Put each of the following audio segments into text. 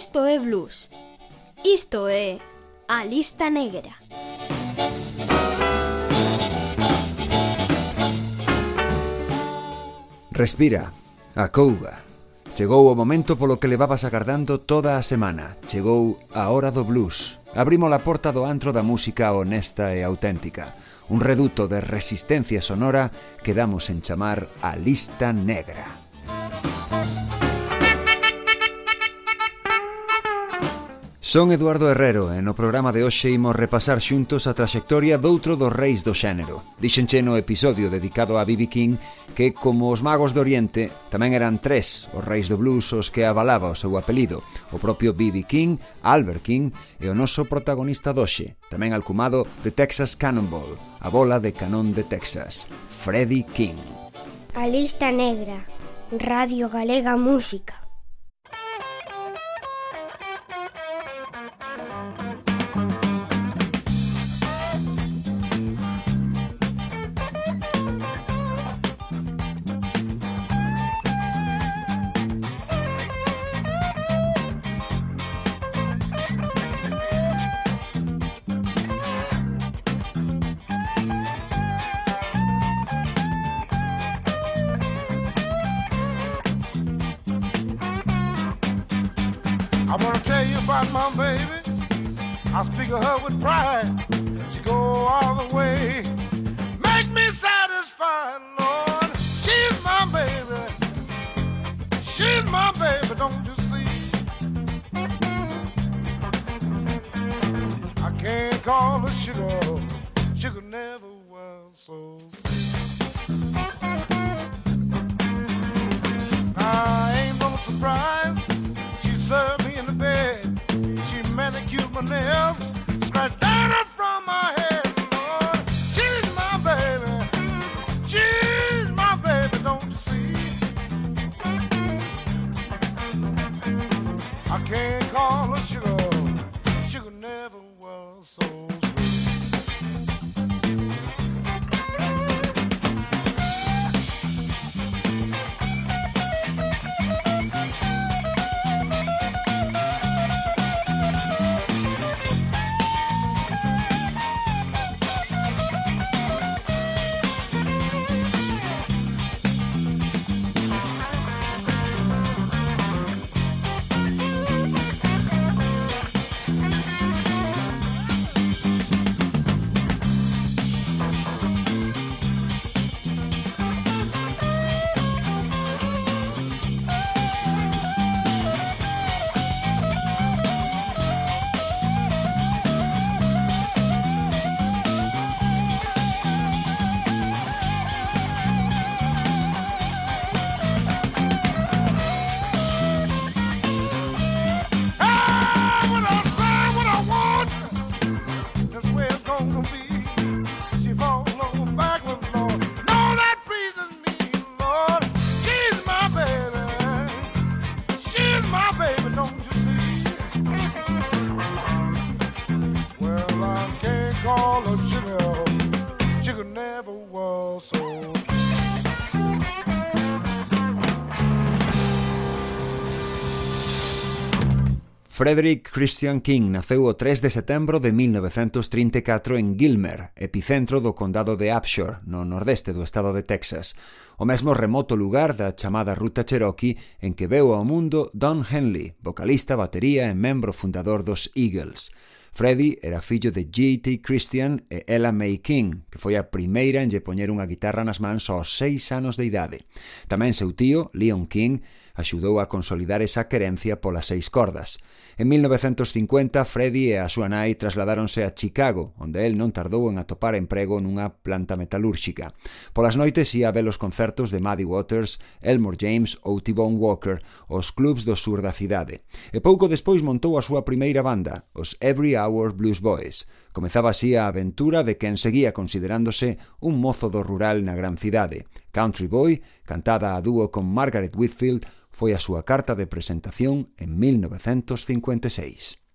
Isto é blues. Isto é a lista negra. Respira, acouga. Chegou o momento polo que levabas agardando toda a semana. Chegou a hora do blues. Abrimos a porta do antro da música honesta e auténtica. Un reduto de resistencia sonora que damos en chamar a lista negra. Son Eduardo Herrero e no programa de hoxe imos repasar xuntos a traxectoria doutro dos reis do xénero. Dixenche no episodio dedicado a B.B. King que, como os magos do Oriente, tamén eran tres os reis do blues os que avalaba o seu apelido. O propio B.B. King, Albert King e o noso protagonista doxe, tamén alcumado de Texas Cannonball, a bola de canón de Texas, Freddie King. A lista negra, Radio Galega Música. I speak of her with pride. She go all the way, make me satisfied, Lord. She's my baby. She's my baby, don't you see? I can't call her sugar. Sugar never someone else. Frederick Christian King naceu o 3 de setembro de 1934 en Gilmer, epicentro do condado de Upshur, no nordeste do estado de Texas, o mesmo remoto lugar da chamada Ruta Cherokee en que veu ao mundo Don Henley, vocalista, batería e membro fundador dos Eagles. Freddy era fillo de G.T. Christian e Ella May King, que foi a primeira en lle poñer unha guitarra nas mans aos seis anos de idade. Tamén seu tío, Leon King, axudou a consolidar esa querencia polas seis cordas. En 1950, Freddy e a súa nai trasladáronse a Chicago, onde el non tardou en atopar emprego nunha planta metalúrxica. Polas noites ia a ver os concertos de Muddy Waters, Elmore James ou T-Bone Walker, os clubs do sur da cidade. E pouco despois montou a súa primeira banda, os Every Hour Blues Boys. Comezaba así a aventura de quen seguía considerándose un mozo do rural na gran cidade. Country Boy, cantada a dúo con Margaret Whitfield, foi a súa carta de presentación en 1956.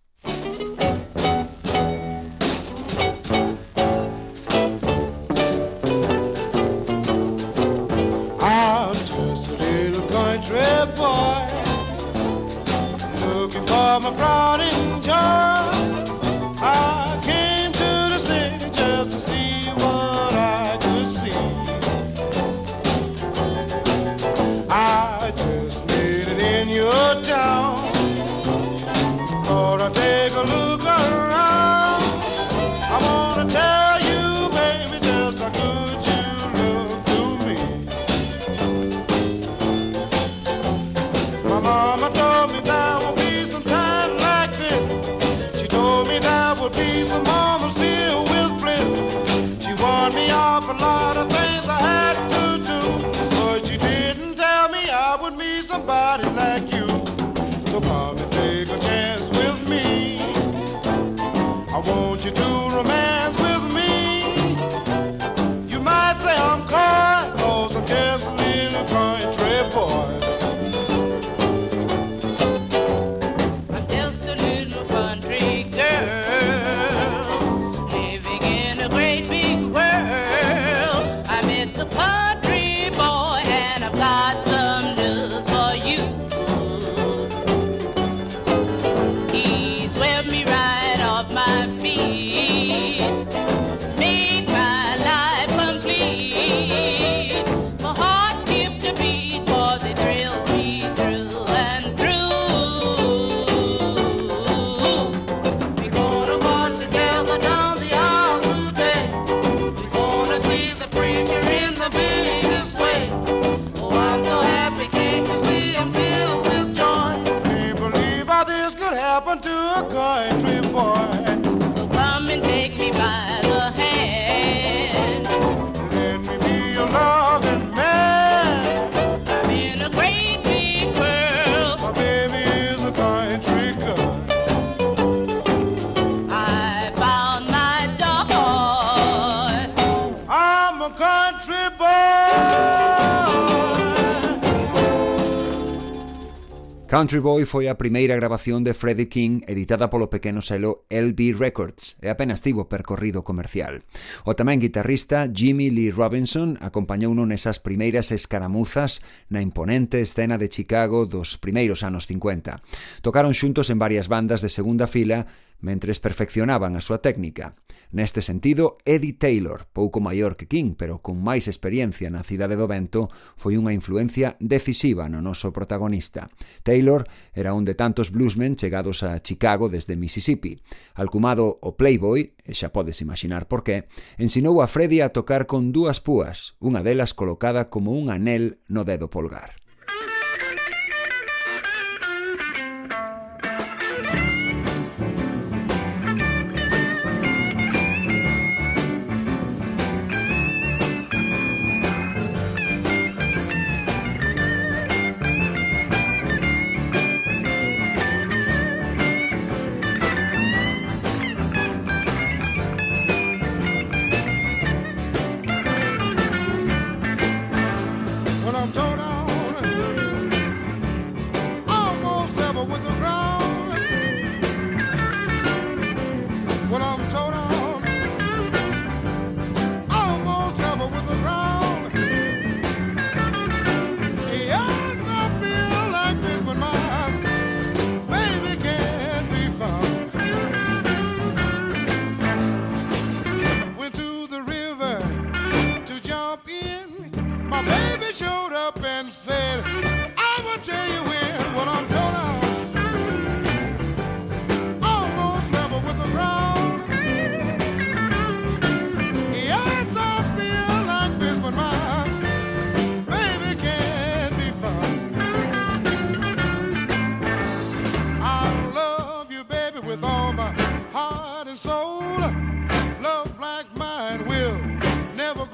Country Boy foi a primeira grabación de Freddie King editada polo pequeno selo LB Records e apenas tivo percorrido comercial. O tamén guitarrista Jimmy Lee Robinson acompañou non esas primeiras escaramuzas na imponente escena de Chicago dos primeiros anos 50. Tocaron xuntos en varias bandas de segunda fila mentres perfeccionaban a súa técnica. Neste sentido, Eddie Taylor, pouco maior que King, pero con máis experiencia na cidade do vento, foi unha influencia decisiva no noso protagonista. Taylor era un de tantos bluesmen chegados a Chicago desde Mississippi. Alcumado o Playboy, e xa podes imaginar por qué, ensinou a Freddie a tocar con dúas púas, unha delas colocada como un anel no dedo polgar.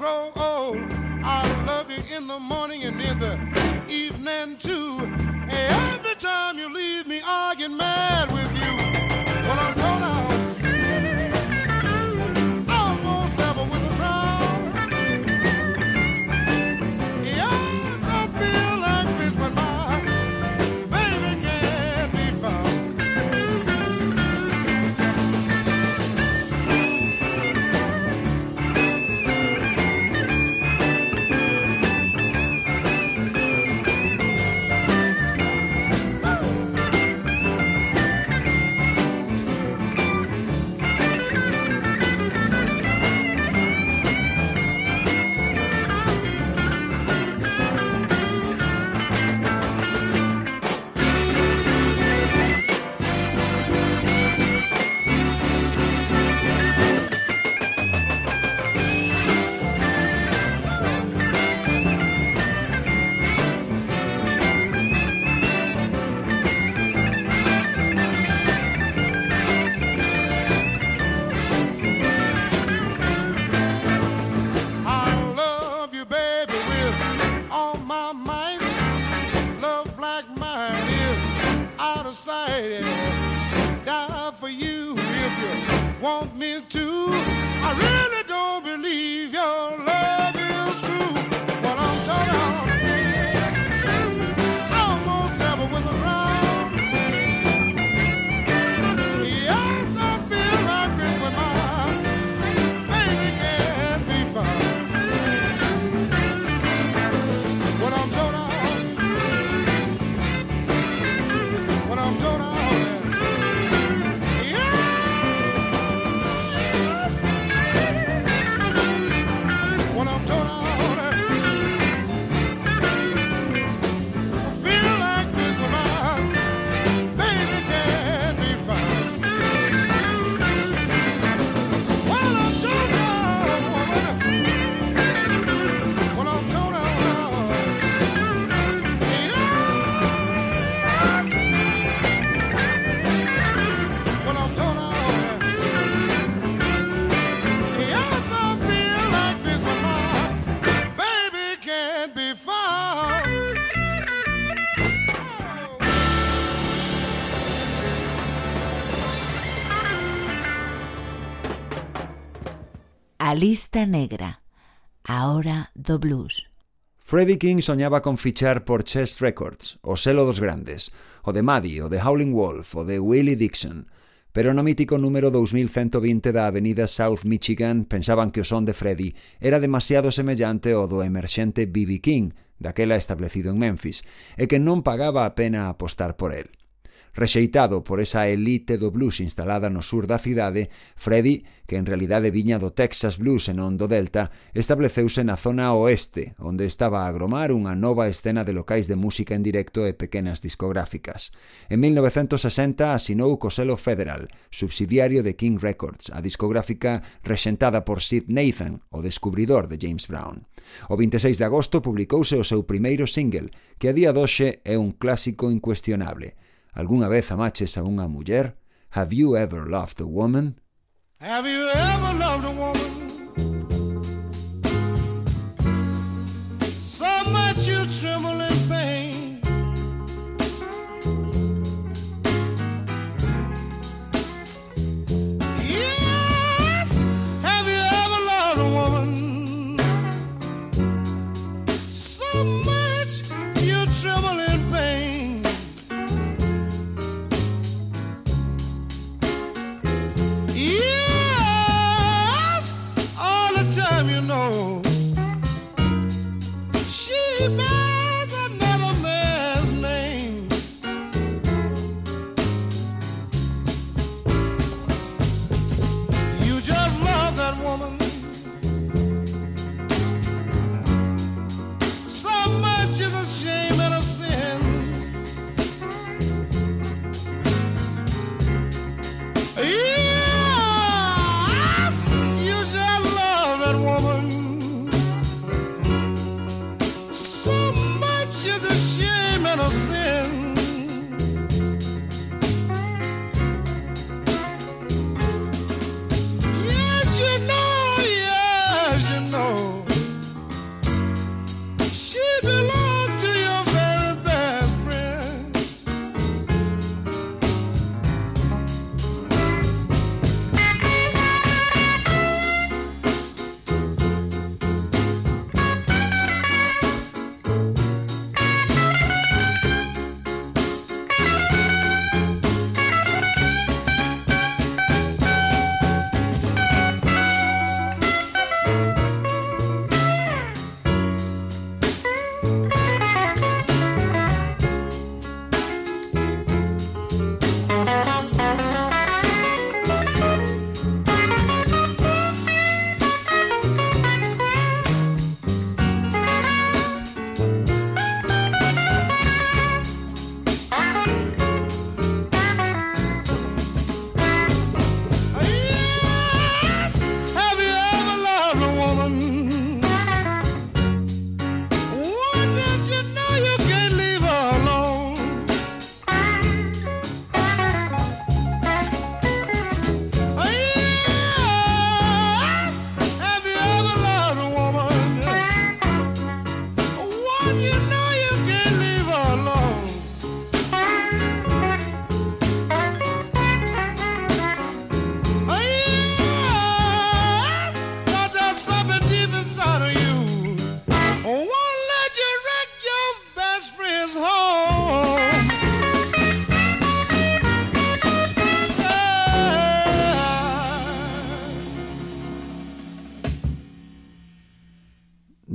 grow old. lista negra, a hora do blues. Freddie King soñaba con fichar por Chess Records, o selo dos grandes, o de Maddie, o de Howling Wolf, o de Willie Dixon, pero no mítico número 2120 da avenida South Michigan pensaban que o son de Freddie era demasiado semellante ao do emerxente B.B. King, daquela establecido en Memphis, e que non pagaba a pena apostar por el. Rexeitado por esa elite do blues instalada no sur da cidade, Freddy, que en realidade viña do Texas Blues e non do Delta, estableceuse na zona oeste, onde estaba a agromar unha nova escena de locais de música en directo e pequenas discográficas. En 1960 asinou co selo Federal, subsidiario de King Records, a discográfica rexentada por Sid Nathan, o descubridor de James Brown. O 26 de agosto publicouse o seu primeiro single, que a día doxe é un clásico incuestionable – Alguna vez amaches a unha muller? Have you ever loved a woman? Have you ever loved a woman so much you tremble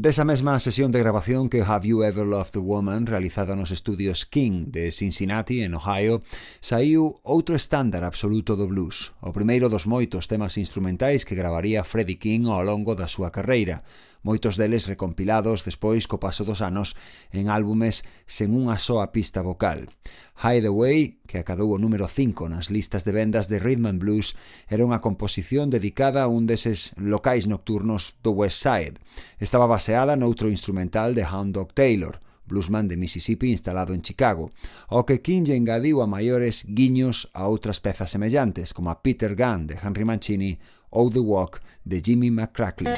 Desa mesma sesión de grabación que Have You Ever Loved a Woman realizada nos estudios King de Cincinnati, en Ohio, saiu outro estándar absoluto do blues, o primeiro dos moitos temas instrumentais que gravaría Freddie King ao longo da súa carreira, moitos deles recompilados despois co paso dos anos en álbumes sen unha soa pista vocal. Hideaway, que acadou o número 5 nas listas de vendas de Rhythm and Blues, era unha composición dedicada a un deses locais nocturnos do West Side. Estaba baseada noutro instrumental de Hound Dog Taylor, bluesman de Mississippi instalado en Chicago, ao que King engadiu a maiores guiños a outras pezas semellantes, como a Peter Gunn de Henry Mancini ou The Walk de Jimmy McCracklin.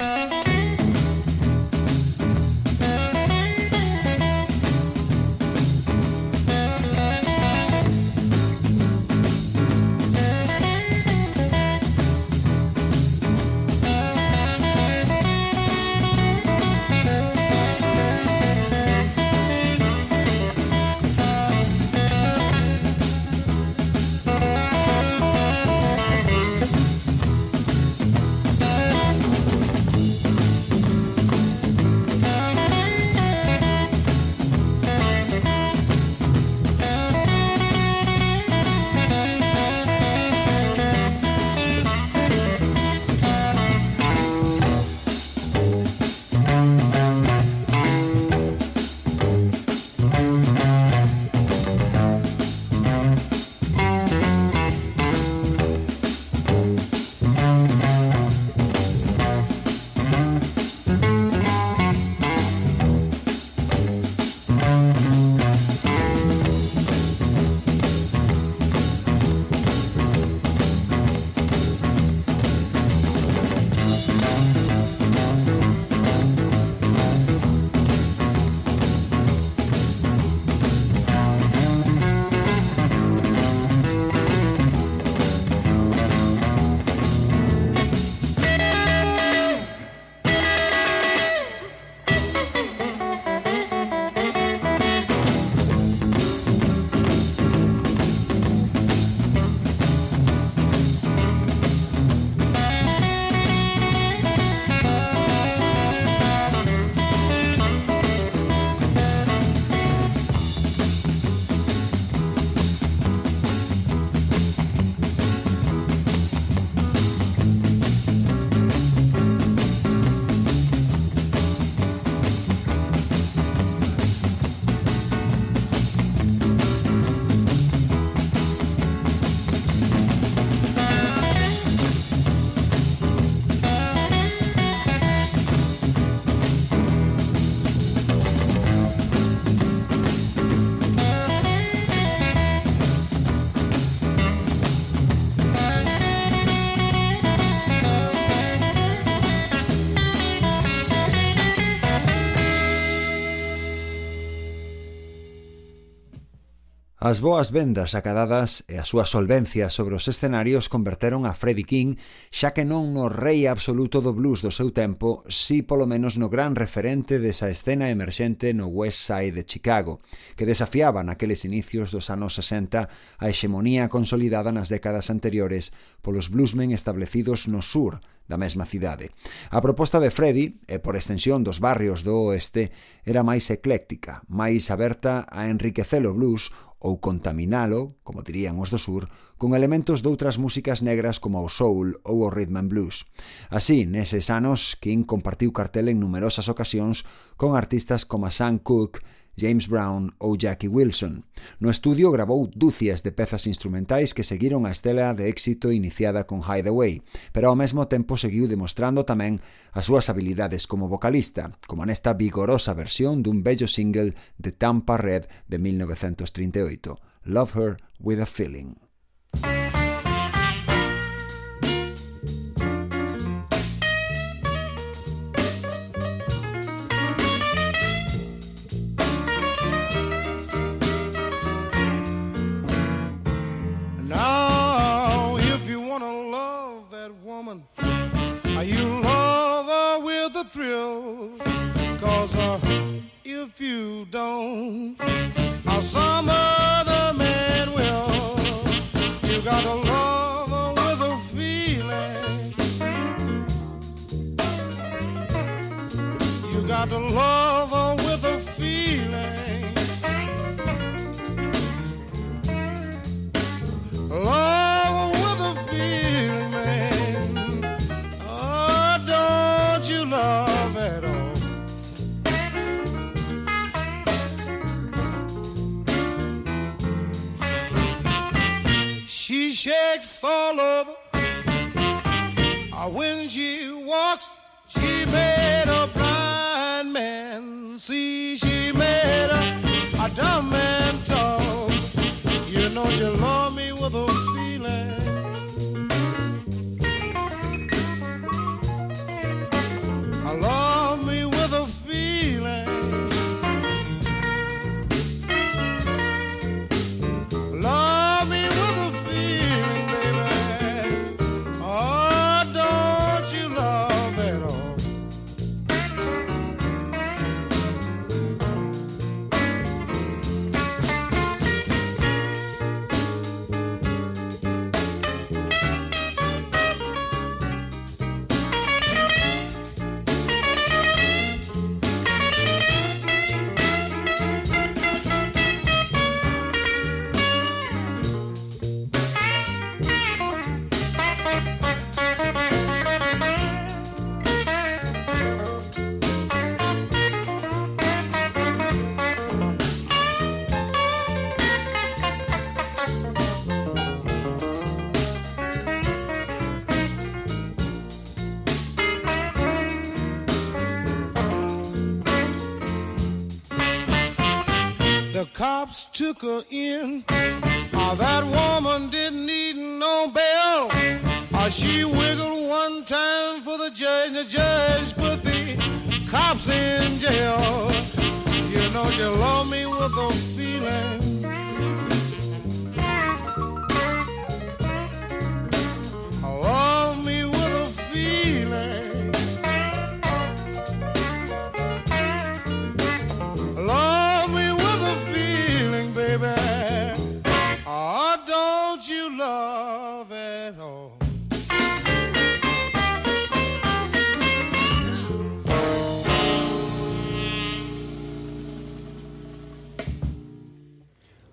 As boas vendas acadadas e a súa solvencia sobre os escenarios converteron a Freddie King xa que non no rei absoluto do blues do seu tempo, si polo menos no gran referente desa escena emerxente no West Side de Chicago, que desafiaba naqueles inicios dos anos 60 a hexemonía consolidada nas décadas anteriores polos bluesmen establecidos no sur da mesma cidade. A proposta de Freddy, e por extensión dos barrios do oeste, era máis ecléctica, máis aberta a enriquecer o blues ou contaminalo, como dirían os do sur, con elementos doutras músicas negras como o soul ou o rhythm and blues. Así, neses anos, King compartiu cartel en numerosas ocasións con artistas como Sam Cooke, James Brown ou Jackie Wilson. No estudio grabou dúcias de pezas instrumentais que seguiron a estela de éxito iniciada con Hideaway, pero ao mesmo tempo seguiu demostrando tamén as súas habilidades como vocalista, como nesta vigorosa versión dun bello single de Tampa Red de 1938, Love Her With a Feeling. Música don't, uh, some other man will. You gotta love her with a feeling. You got to love dumb man talk. You know you love me with a feeling. Cops took her in. Oh, that woman didn't need no bail. Oh, she wiggled one time for the judge. and The judge put the cops in jail. You know you love me with a feeling.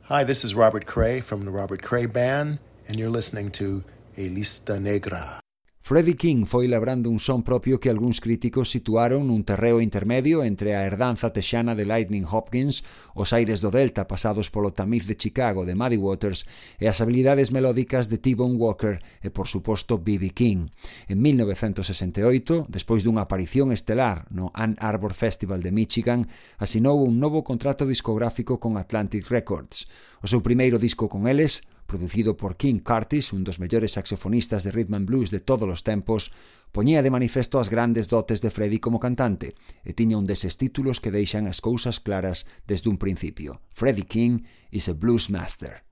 Hi, this is Robert Cray from the Robert Cray Band, and you're listening to A Lista Negra. Freddie King foi labrando un son propio que algúns críticos situaron nun terreo intermedio entre a herdanza texana de Lightning Hopkins, os aires do Delta pasados polo tamiz de Chicago de Muddy Waters e as habilidades melódicas de T-Bone Walker e, por suposto, B.B. King. En 1968, despois dunha aparición estelar no Ann Arbor Festival de Michigan, asinou un novo contrato discográfico con Atlantic Records. O seu primeiro disco con eles, producido por King Curtis, un dos mellores saxofonistas de rhythm and blues de todos os tempos, poñía de manifesto as grandes dotes de Freddie como cantante e tiña un deses títulos que deixan as cousas claras desde un principio. Freddie King is a blues master.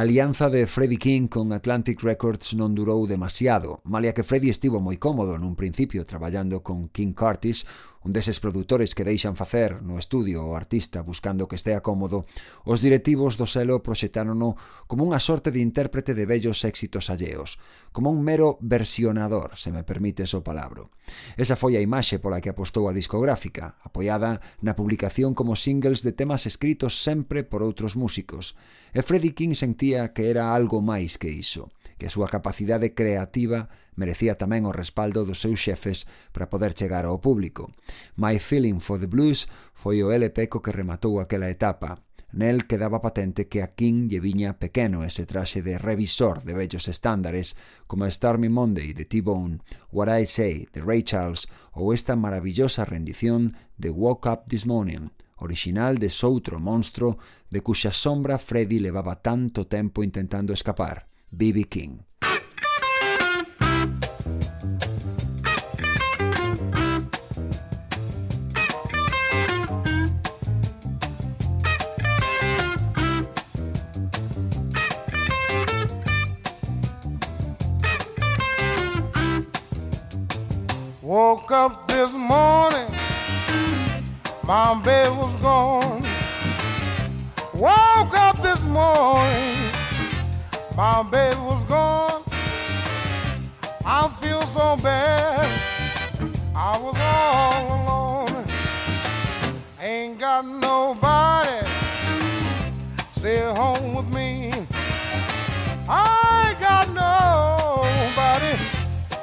A alianza de Freddie King con Atlantic Records non durou demasiado, malia que Freddie estivo moi cómodo nun principio traballando con King Curtis, un deses produtores que deixan facer no estudio o artista buscando que estea cómodo, os directivos do selo proxetárono como unha sorte de intérprete de bellos éxitos alleos, como un mero versionador, se me permites o palabro. Esa foi a imaxe pola que apostou a discográfica, apoiada na publicación como singles de temas escritos sempre por outros músicos, e Freddie King sentía que era algo máis que iso que a súa capacidade creativa merecía tamén o respaldo dos seus xefes para poder chegar ao público. My Feeling for the Blues foi o LP co que rematou aquela etapa. Nel quedaba patente que a King lle viña pequeno ese traxe de revisor de vellos estándares como Star Me Monday de T-Bone, What I Say de Ray Charles ou esta maravillosa rendición de Woke Up This Morning, original de soutro monstro de cuxa sombra Freddy levaba tanto tempo intentando escapar. B.B. King. Woke up this morning, my baby was gone. Woke up this morning, my baby was gone. I feel so bad, I was all alone. Ain't got nobody stay home with me. I got nobody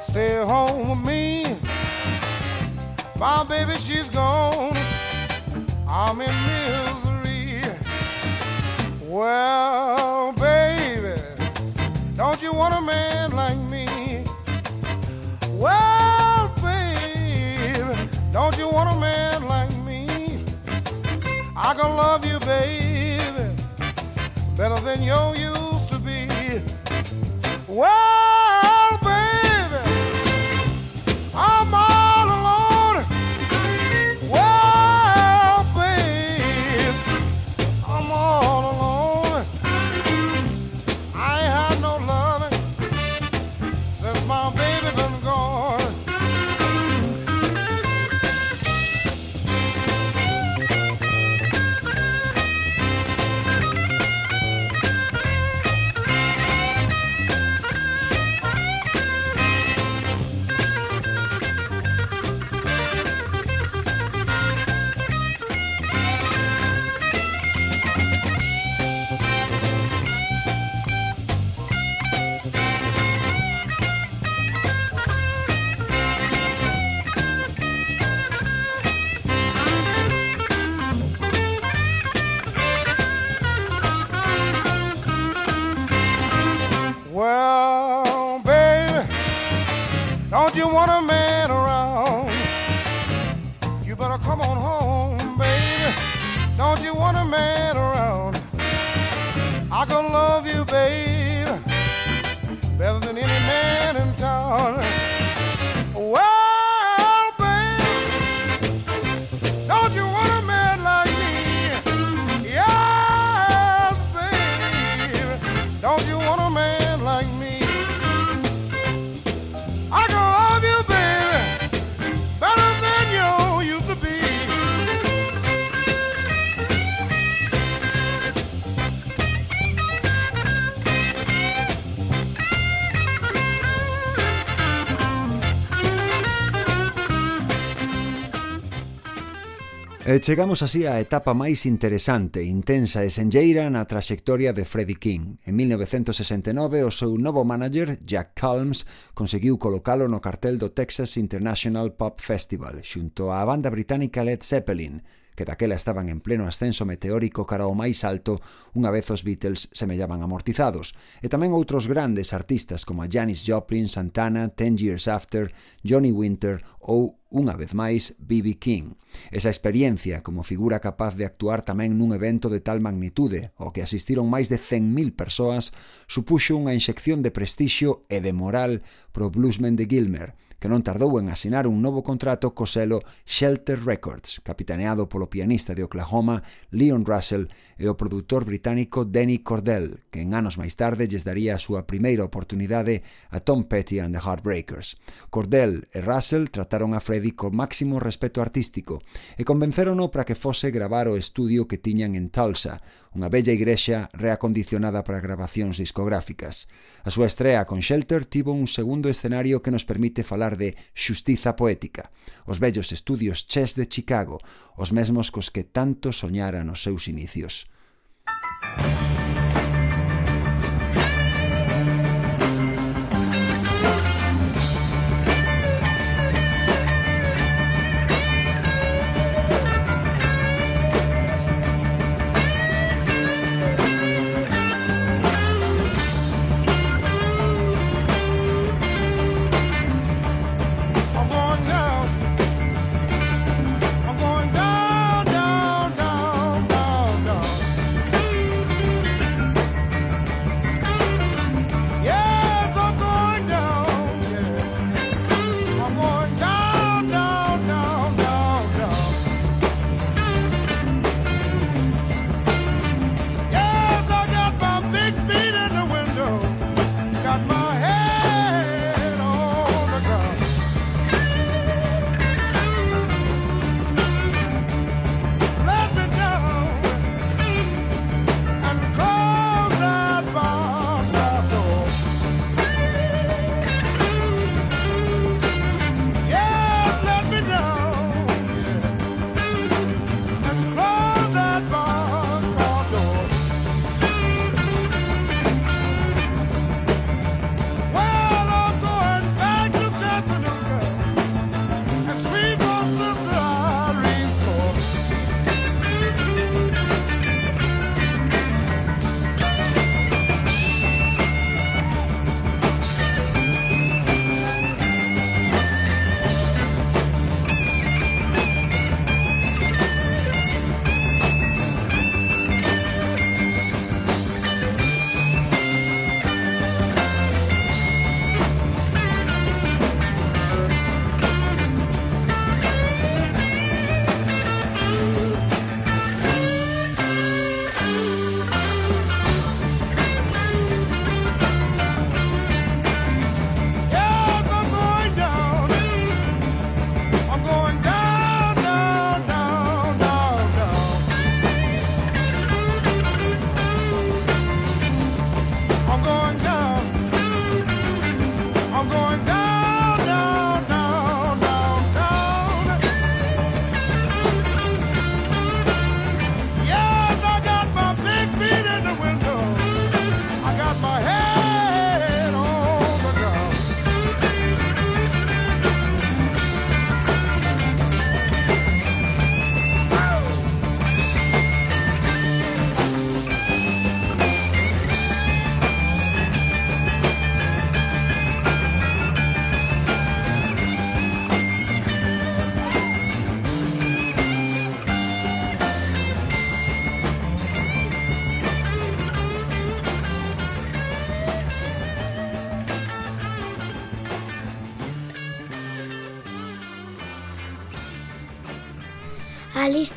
stay home with me. My baby, she's gone. I'm in misery. Well, baby, don't you want a man like me? Well, baby, don't you want a man like me? I can love you, baby, better than you used to be. Well, E chegamos así á etapa máis interesante, intensa e senlleira na traxectoria de Freddie King. En 1969, o seu novo manager, Jack Calms, conseguiu colocalo no cartel do Texas International Pop Festival, xunto á banda británica Led Zeppelin, que daquela estaban en pleno ascenso meteórico cara ao máis alto unha vez os Beatles semellaban amortizados, e tamén outros grandes artistas como a Janis Joplin, Santana, Ten Years After, Johnny Winter ou, unha vez máis, B.B. King. Esa experiencia como figura capaz de actuar tamén nun evento de tal magnitude, ao que asistiron máis de 100.000 persoas, supuxo unha inxección de prestixio e de moral pro bluesman de Gilmer, que non tardou en asinar un novo contrato co selo Shelter Records, capitaneado polo pianista de Oklahoma Leon Russell e o produtor británico Danny Cordell, que en anos máis tarde lles daría a súa primeira oportunidade a Tom Petty and the Heartbreakers. Cordell e Russell trataron a Freddie co máximo respeto artístico e convencerono para que fose gravar o estudio que tiñan en Tulsa, unha bella igrexa reacondicionada para grabacións discográficas. A súa estrea con Shelter tivo un segundo escenario que nos permite falar de xustiza poética, os bellos estudios Chess de Chicago, os mesmos cos que tanto soñara nos seus inicios. Música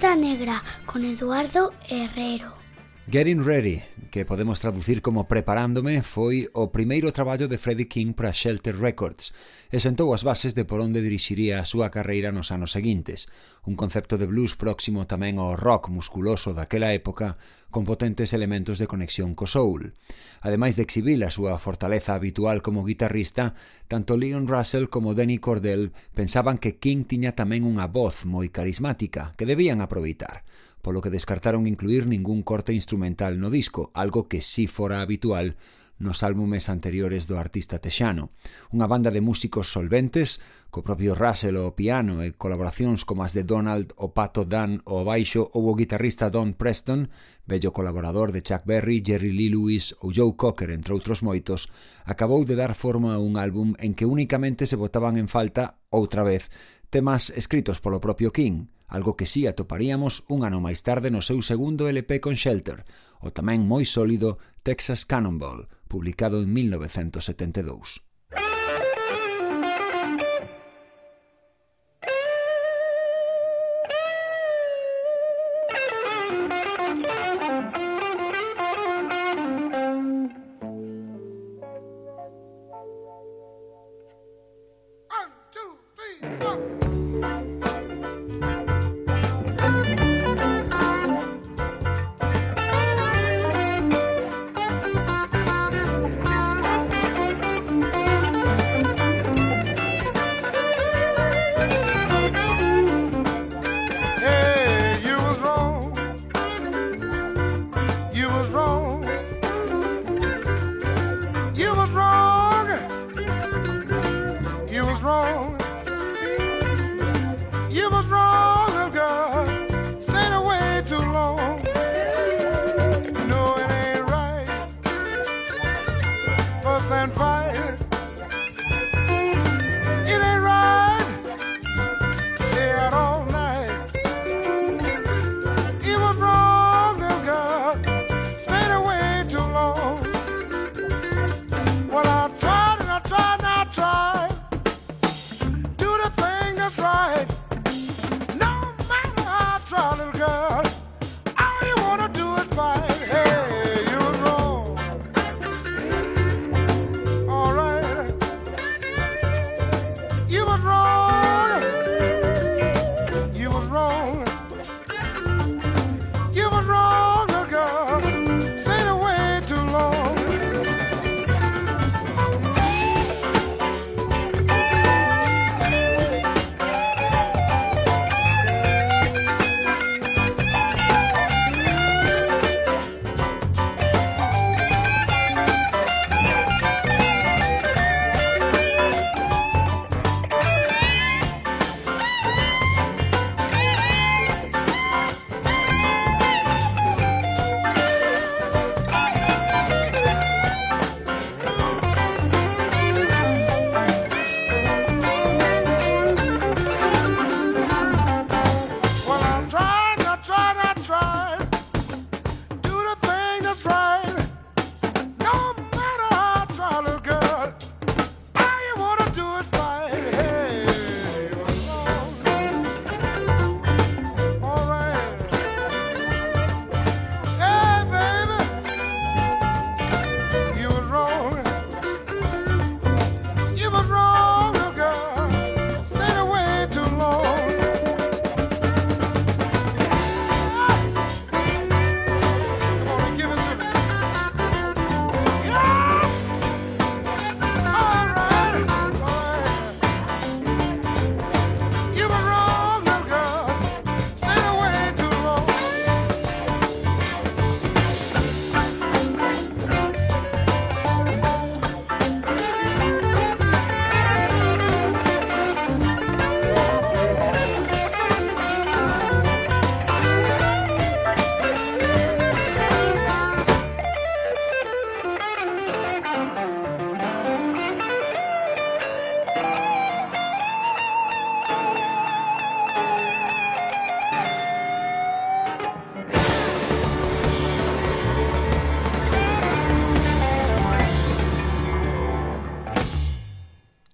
lista negra con Eduardo Herrero. Getting Ready, que podemos traducir como Preparándome, foi o primeiro traballo de Freddie King para Shelter Records e sentou as bases de por onde dirixiría a súa carreira nos anos seguintes, un concepto de blues próximo tamén ao rock musculoso daquela época con potentes elementos de conexión co soul. Ademais de exhibir a súa fortaleza habitual como guitarrista, tanto Leon Russell como Danny Cordell pensaban que King tiña tamén unha voz moi carismática que debían aproveitar polo que descartaron incluir ningún corte instrumental no disco, algo que sí fora habitual nos álbumes anteriores do artista texano. Unha banda de músicos solventes, co propio Russell ao piano e colaboracións como as de Donald o Pato Dan ao baixo ou o guitarrista Don Preston, bello colaborador de Chuck Berry, Jerry Lee Lewis ou Joe Cocker, entre outros moitos, acabou de dar forma a un álbum en que únicamente se botaban en falta, outra vez, temas escritos polo propio King, algo que si atoparíamos un ano máis tarde no seu segundo LP con Shelter, o tamén moi sólido Texas Cannonball, publicado en 1972.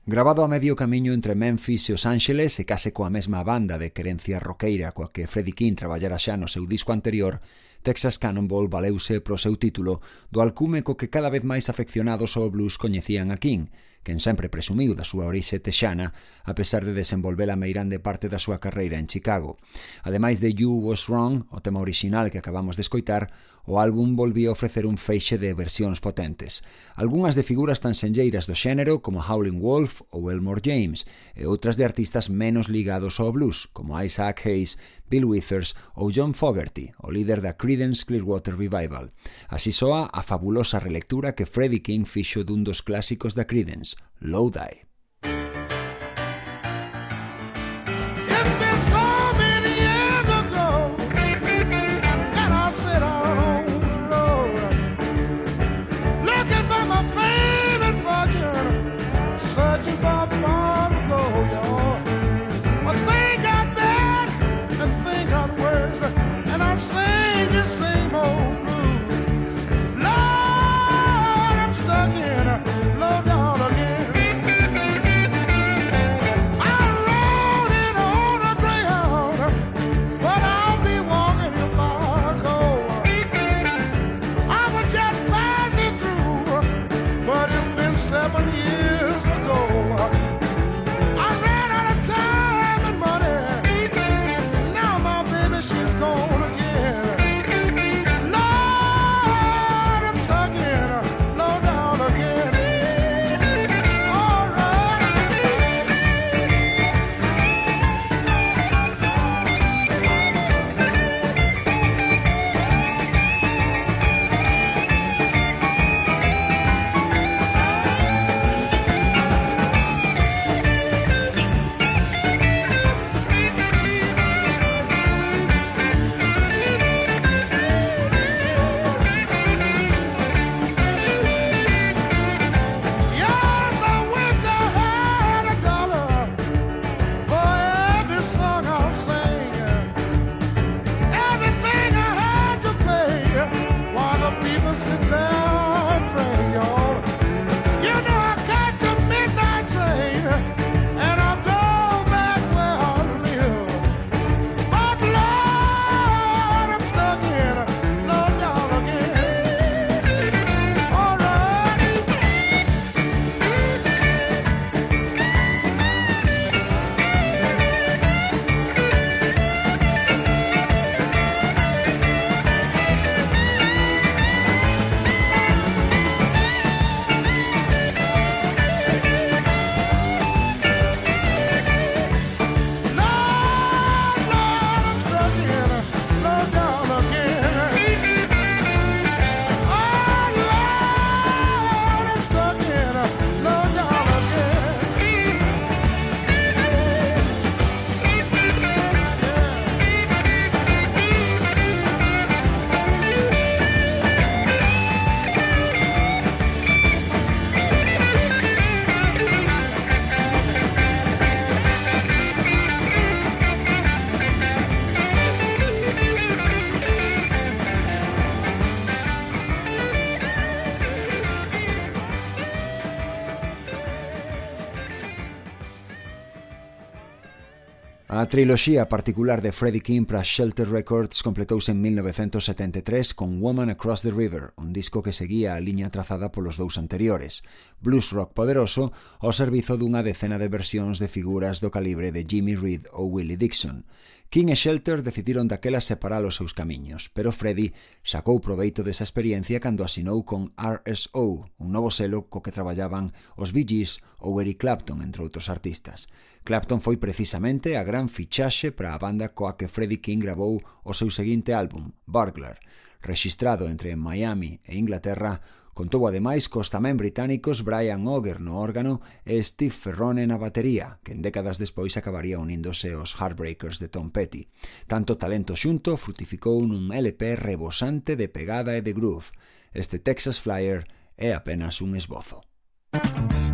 Grabado a medio camiño entre Memphis e Os Ángeles e case coa mesma banda de querencia roqueira coa que Freddie King traballara xa no seu disco anterior, Texas Cannonball valeuse pro seu título do alcume co que cada vez máis afeccionados ao blues coñecían a King, quen sempre presumiu da súa orixe texana a pesar de desenvolver a meirande parte da súa carreira en Chicago. Ademais de You Was Wrong, o tema original que acabamos de escoitar, o álbum volvía a ofrecer un feixe de versións potentes. Algunhas de figuras tan senlleiras do xénero como Howlin' Wolf ou Elmore James, e outras de artistas menos ligados ao blues, como Isaac Hayes Bill Withers ou John Fogerty, o líder da Creedence Clearwater Revival. Así soa a fabulosa relectura que Freddie King fixo dun dos clásicos da Creedence, Low Die. A triloxía particular de Freddie King para Shelter Records completouse en 1973 con Woman Across the River, un disco que seguía a liña trazada polos dous anteriores, blues rock poderoso ao servizo dunha decena de versións de figuras do calibre de Jimmy Reed ou Willie Dixon. King e Shelter decidiron daquela separar os seus camiños, pero Freddie sacou proveito desa experiencia cando asinou con RSO, un novo selo co que traballaban os Bee Gees ou Eric Clapton, entre outros artistas. Clapton foi precisamente a gran fichaxe para a banda coa que Freddie King gravou o seu seguinte álbum, Burglar, rexistrado entre Miami e Inglaterra, contou ademais cos tamén británicos Brian Auger no órgano e Steve Ferrone na batería, que en décadas despois acabaría uníndose aos Heartbreakers de Tom Petty. Tanto talento xunto frutificou nun LP rebosante de pegada e de groove. Este Texas Flyer é apenas un esbozo. Música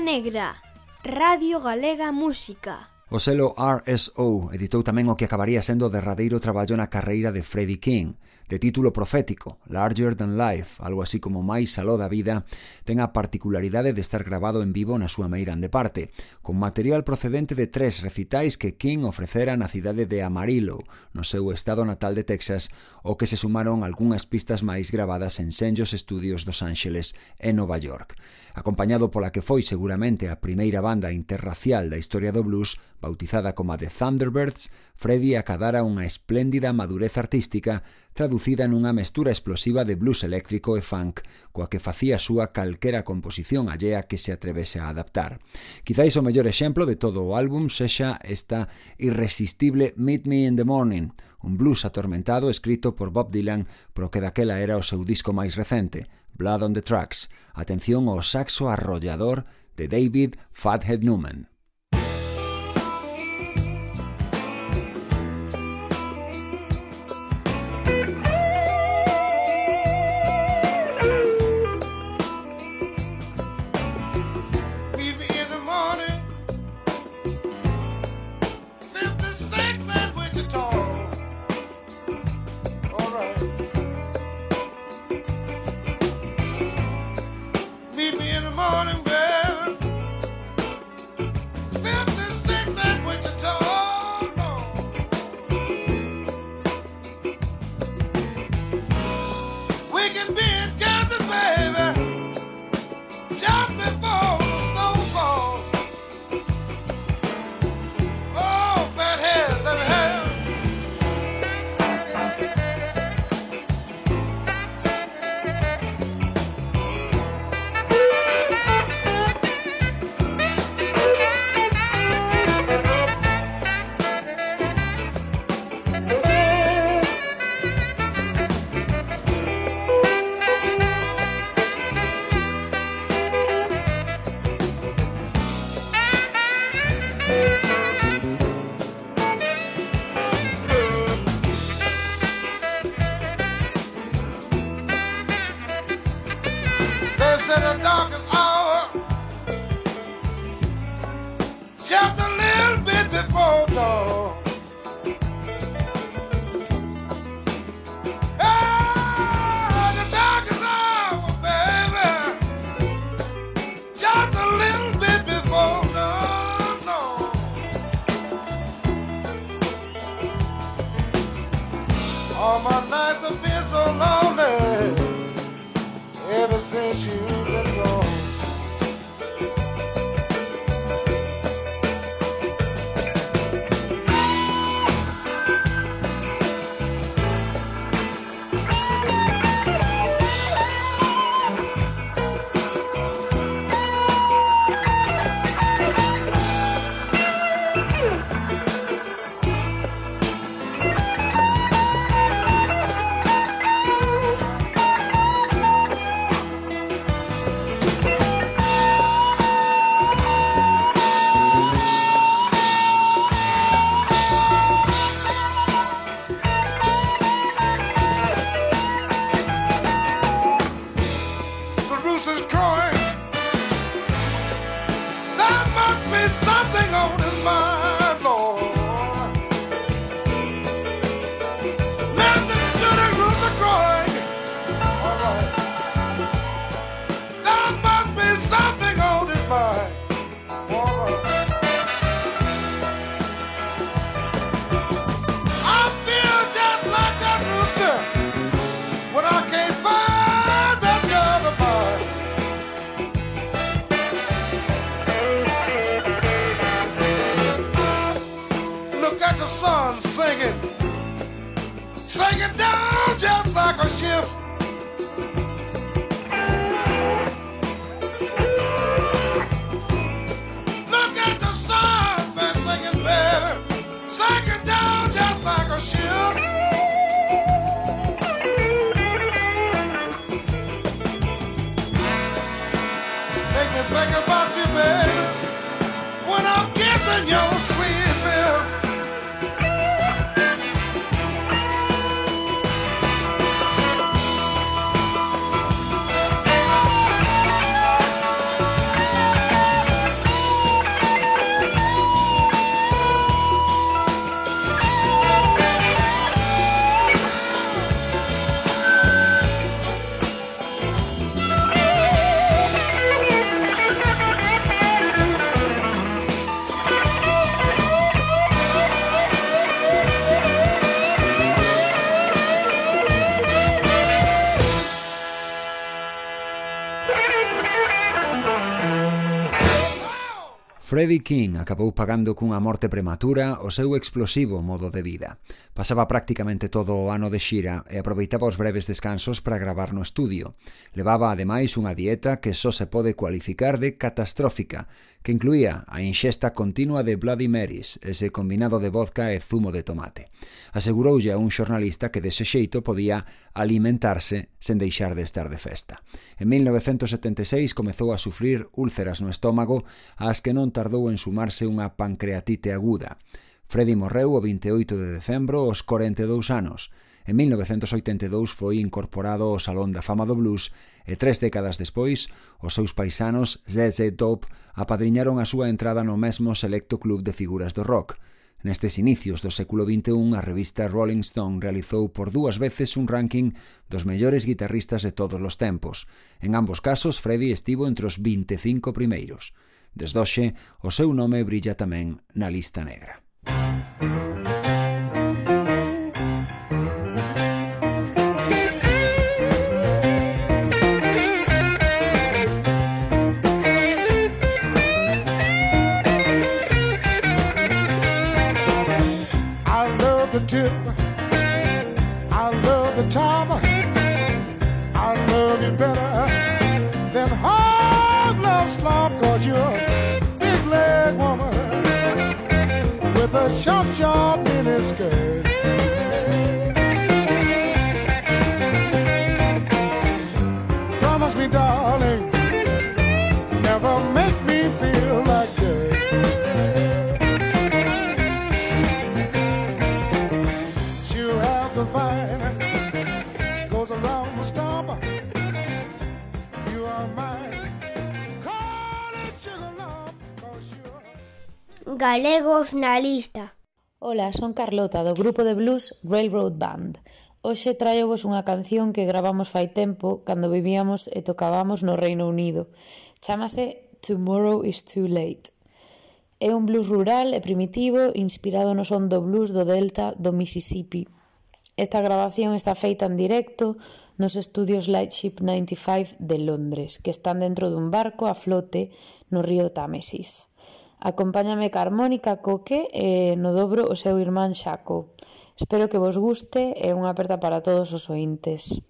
Negra, Radio Galega Música. O selo RSO editou tamén o que acabaría sendo o derradeiro traballo na carreira de Freddie King, de título profético, Larger Than Life, algo así como máis aló da vida, ten a particularidade de estar grabado en vivo na súa meirande parte, con material procedente de tres recitais que King ofrecera na cidade de Amarillo, no seu estado natal de Texas, o que se sumaron algunhas pistas máis gravadas en senllos estudios dos Ángeles e Nova York acompañado pola que foi seguramente a primeira banda interracial da historia do blues, bautizada como a The Thunderbirds, Freddie acadara unha espléndida madurez artística traducida nunha mestura explosiva de blues eléctrico e funk, coa que facía súa calquera composición allea que se atrevese a adaptar. Quizáis o mellor exemplo de todo o álbum sexa esta irresistible Meet Me in the Morning, un blues atormentado escrito por Bob Dylan pro que daquela era o seu disco máis recente, Blood on the Tracks. Atención ao saxo arrollador de David Fathead Newman. All my nights have been so lonely. Ever since you've been baby. When I'm kissing your Freddie King acabou pagando cunha morte prematura o seu explosivo modo de vida. Pasaba prácticamente todo o ano de xira e aproveitaba os breves descansos para gravar no estudio. Levaba ademais unha dieta que só se pode cualificar de catastrófica, que incluía a inxesta continua de Bloody Marys, ese combinado de vodka e zumo de tomate. Aseguroulle a un xornalista que dese xeito podía alimentarse sen deixar de estar de festa. En 1976 comezou a sufrir úlceras no estómago ás que non tardou en sumarse unha pancreatite aguda. Freddy morreu o 28 de decembro aos 42 anos, En 1982 foi incorporado ao Salón da Fama do Blues e tres décadas despois, os seus paisanos ZZ Top apadriñaron a súa entrada no mesmo selecto club de figuras do rock. Nestes inicios do século XXI, a revista Rolling Stone realizou por dúas veces un ranking dos mellores guitarristas de todos os tempos. En ambos casos, Freddie estivo entre os 25 primeiros. Desdoxe, o seu nome brilla tamén na lista negra. Música vocalista. Ola, son Carlota do grupo de blues Railroad Band. Hoxe traevos unha canción que gravamos fai tempo cando vivíamos e tocábamos no Reino Unido. Chámase Tomorrow is Too Late. É un blues rural e primitivo inspirado no son do blues do delta do Mississippi. Esta grabación está feita en directo nos estudios Lightship 95 de Londres, que están dentro dun barco a flote no río Támesis. Acompáñame ca harmónica Coque e no dobro o seu irmán Xaco. Espero que vos guste e unha aperta para todos os ointes.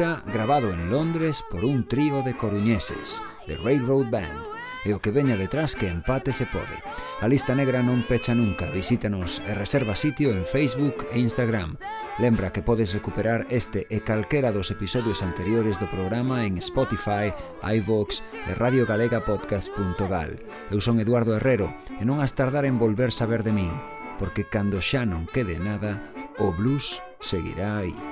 90 grabado en Londres por un trío de coruñeses, The Railroad Band, e o que veña detrás que empate se pode. A lista negra non pecha nunca, visítanos e reserva sitio en Facebook e Instagram. Lembra que podes recuperar este e calquera dos episodios anteriores do programa en Spotify, iVoox e Radio Galega Podcast.gal. Eu son Eduardo Herrero e non has tardar en volver saber de min, porque cando xa non quede nada, o blues seguirá aí.